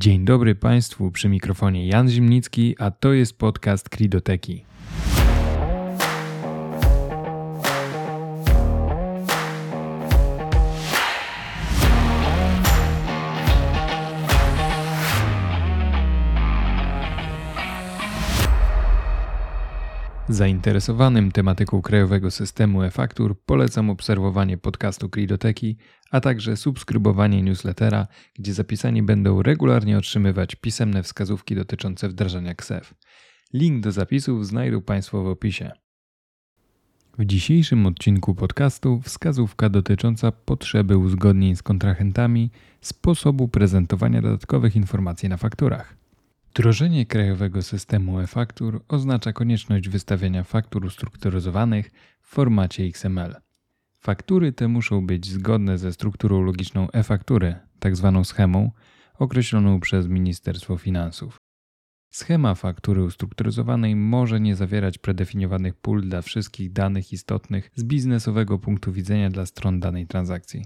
Dzień dobry Państwu, przy mikrofonie Jan Zimnicki, a to jest podcast Kridoteki. Zainteresowanym tematyką krajowego systemu e-faktur polecam obserwowanie podcastu Kridoteki, a także subskrybowanie newslettera, gdzie zapisani będą regularnie otrzymywać pisemne wskazówki dotyczące wdrażania KSEF. Link do zapisów znajdą Państwo w opisie. W dzisiejszym odcinku podcastu wskazówka dotycząca potrzeby uzgodnień z kontrahentami, sposobu prezentowania dodatkowych informacji na fakturach. Wdrożenie krajowego systemu e-faktur oznacza konieczność wystawiania faktur ustrukturyzowanych w formacie XML. Faktury te muszą być zgodne ze strukturą logiczną e-faktury, tzw. Tak schemą, określoną przez Ministerstwo Finansów. Schema faktury ustrukturyzowanej może nie zawierać predefiniowanych pól dla wszystkich danych istotnych z biznesowego punktu widzenia dla stron danej transakcji.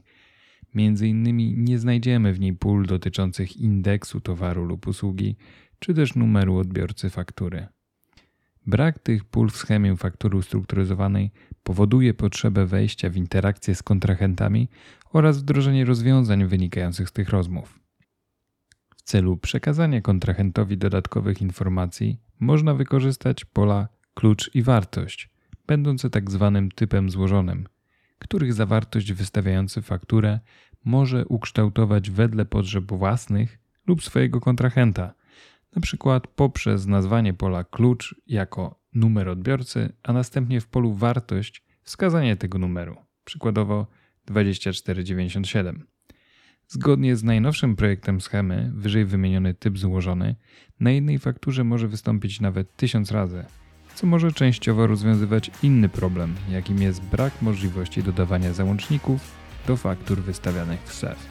Między innymi nie znajdziemy w niej pól dotyczących indeksu towaru lub usługi, czy też numeru odbiorcy faktury. Brak tych pól w schemie faktury ustrukturyzowanej powoduje potrzebę wejścia w interakcję z kontrahentami oraz wdrożenie rozwiązań wynikających z tych rozmów. W celu przekazania kontrahentowi dodatkowych informacji można wykorzystać pola klucz i wartość, będące tak zwanym typem złożonym, których zawartość wystawiający fakturę może ukształtować wedle potrzeb własnych lub swojego kontrahenta – na przykład poprzez nazwanie pola klucz jako numer odbiorcy, a następnie w polu wartość wskazanie tego numeru, przykładowo 2497. Zgodnie z najnowszym projektem schemy, wyżej wymieniony typ złożony na jednej fakturze może wystąpić nawet tysiąc razy, co może częściowo rozwiązywać inny problem, jakim jest brak możliwości dodawania załączników do faktur wystawianych w SEF.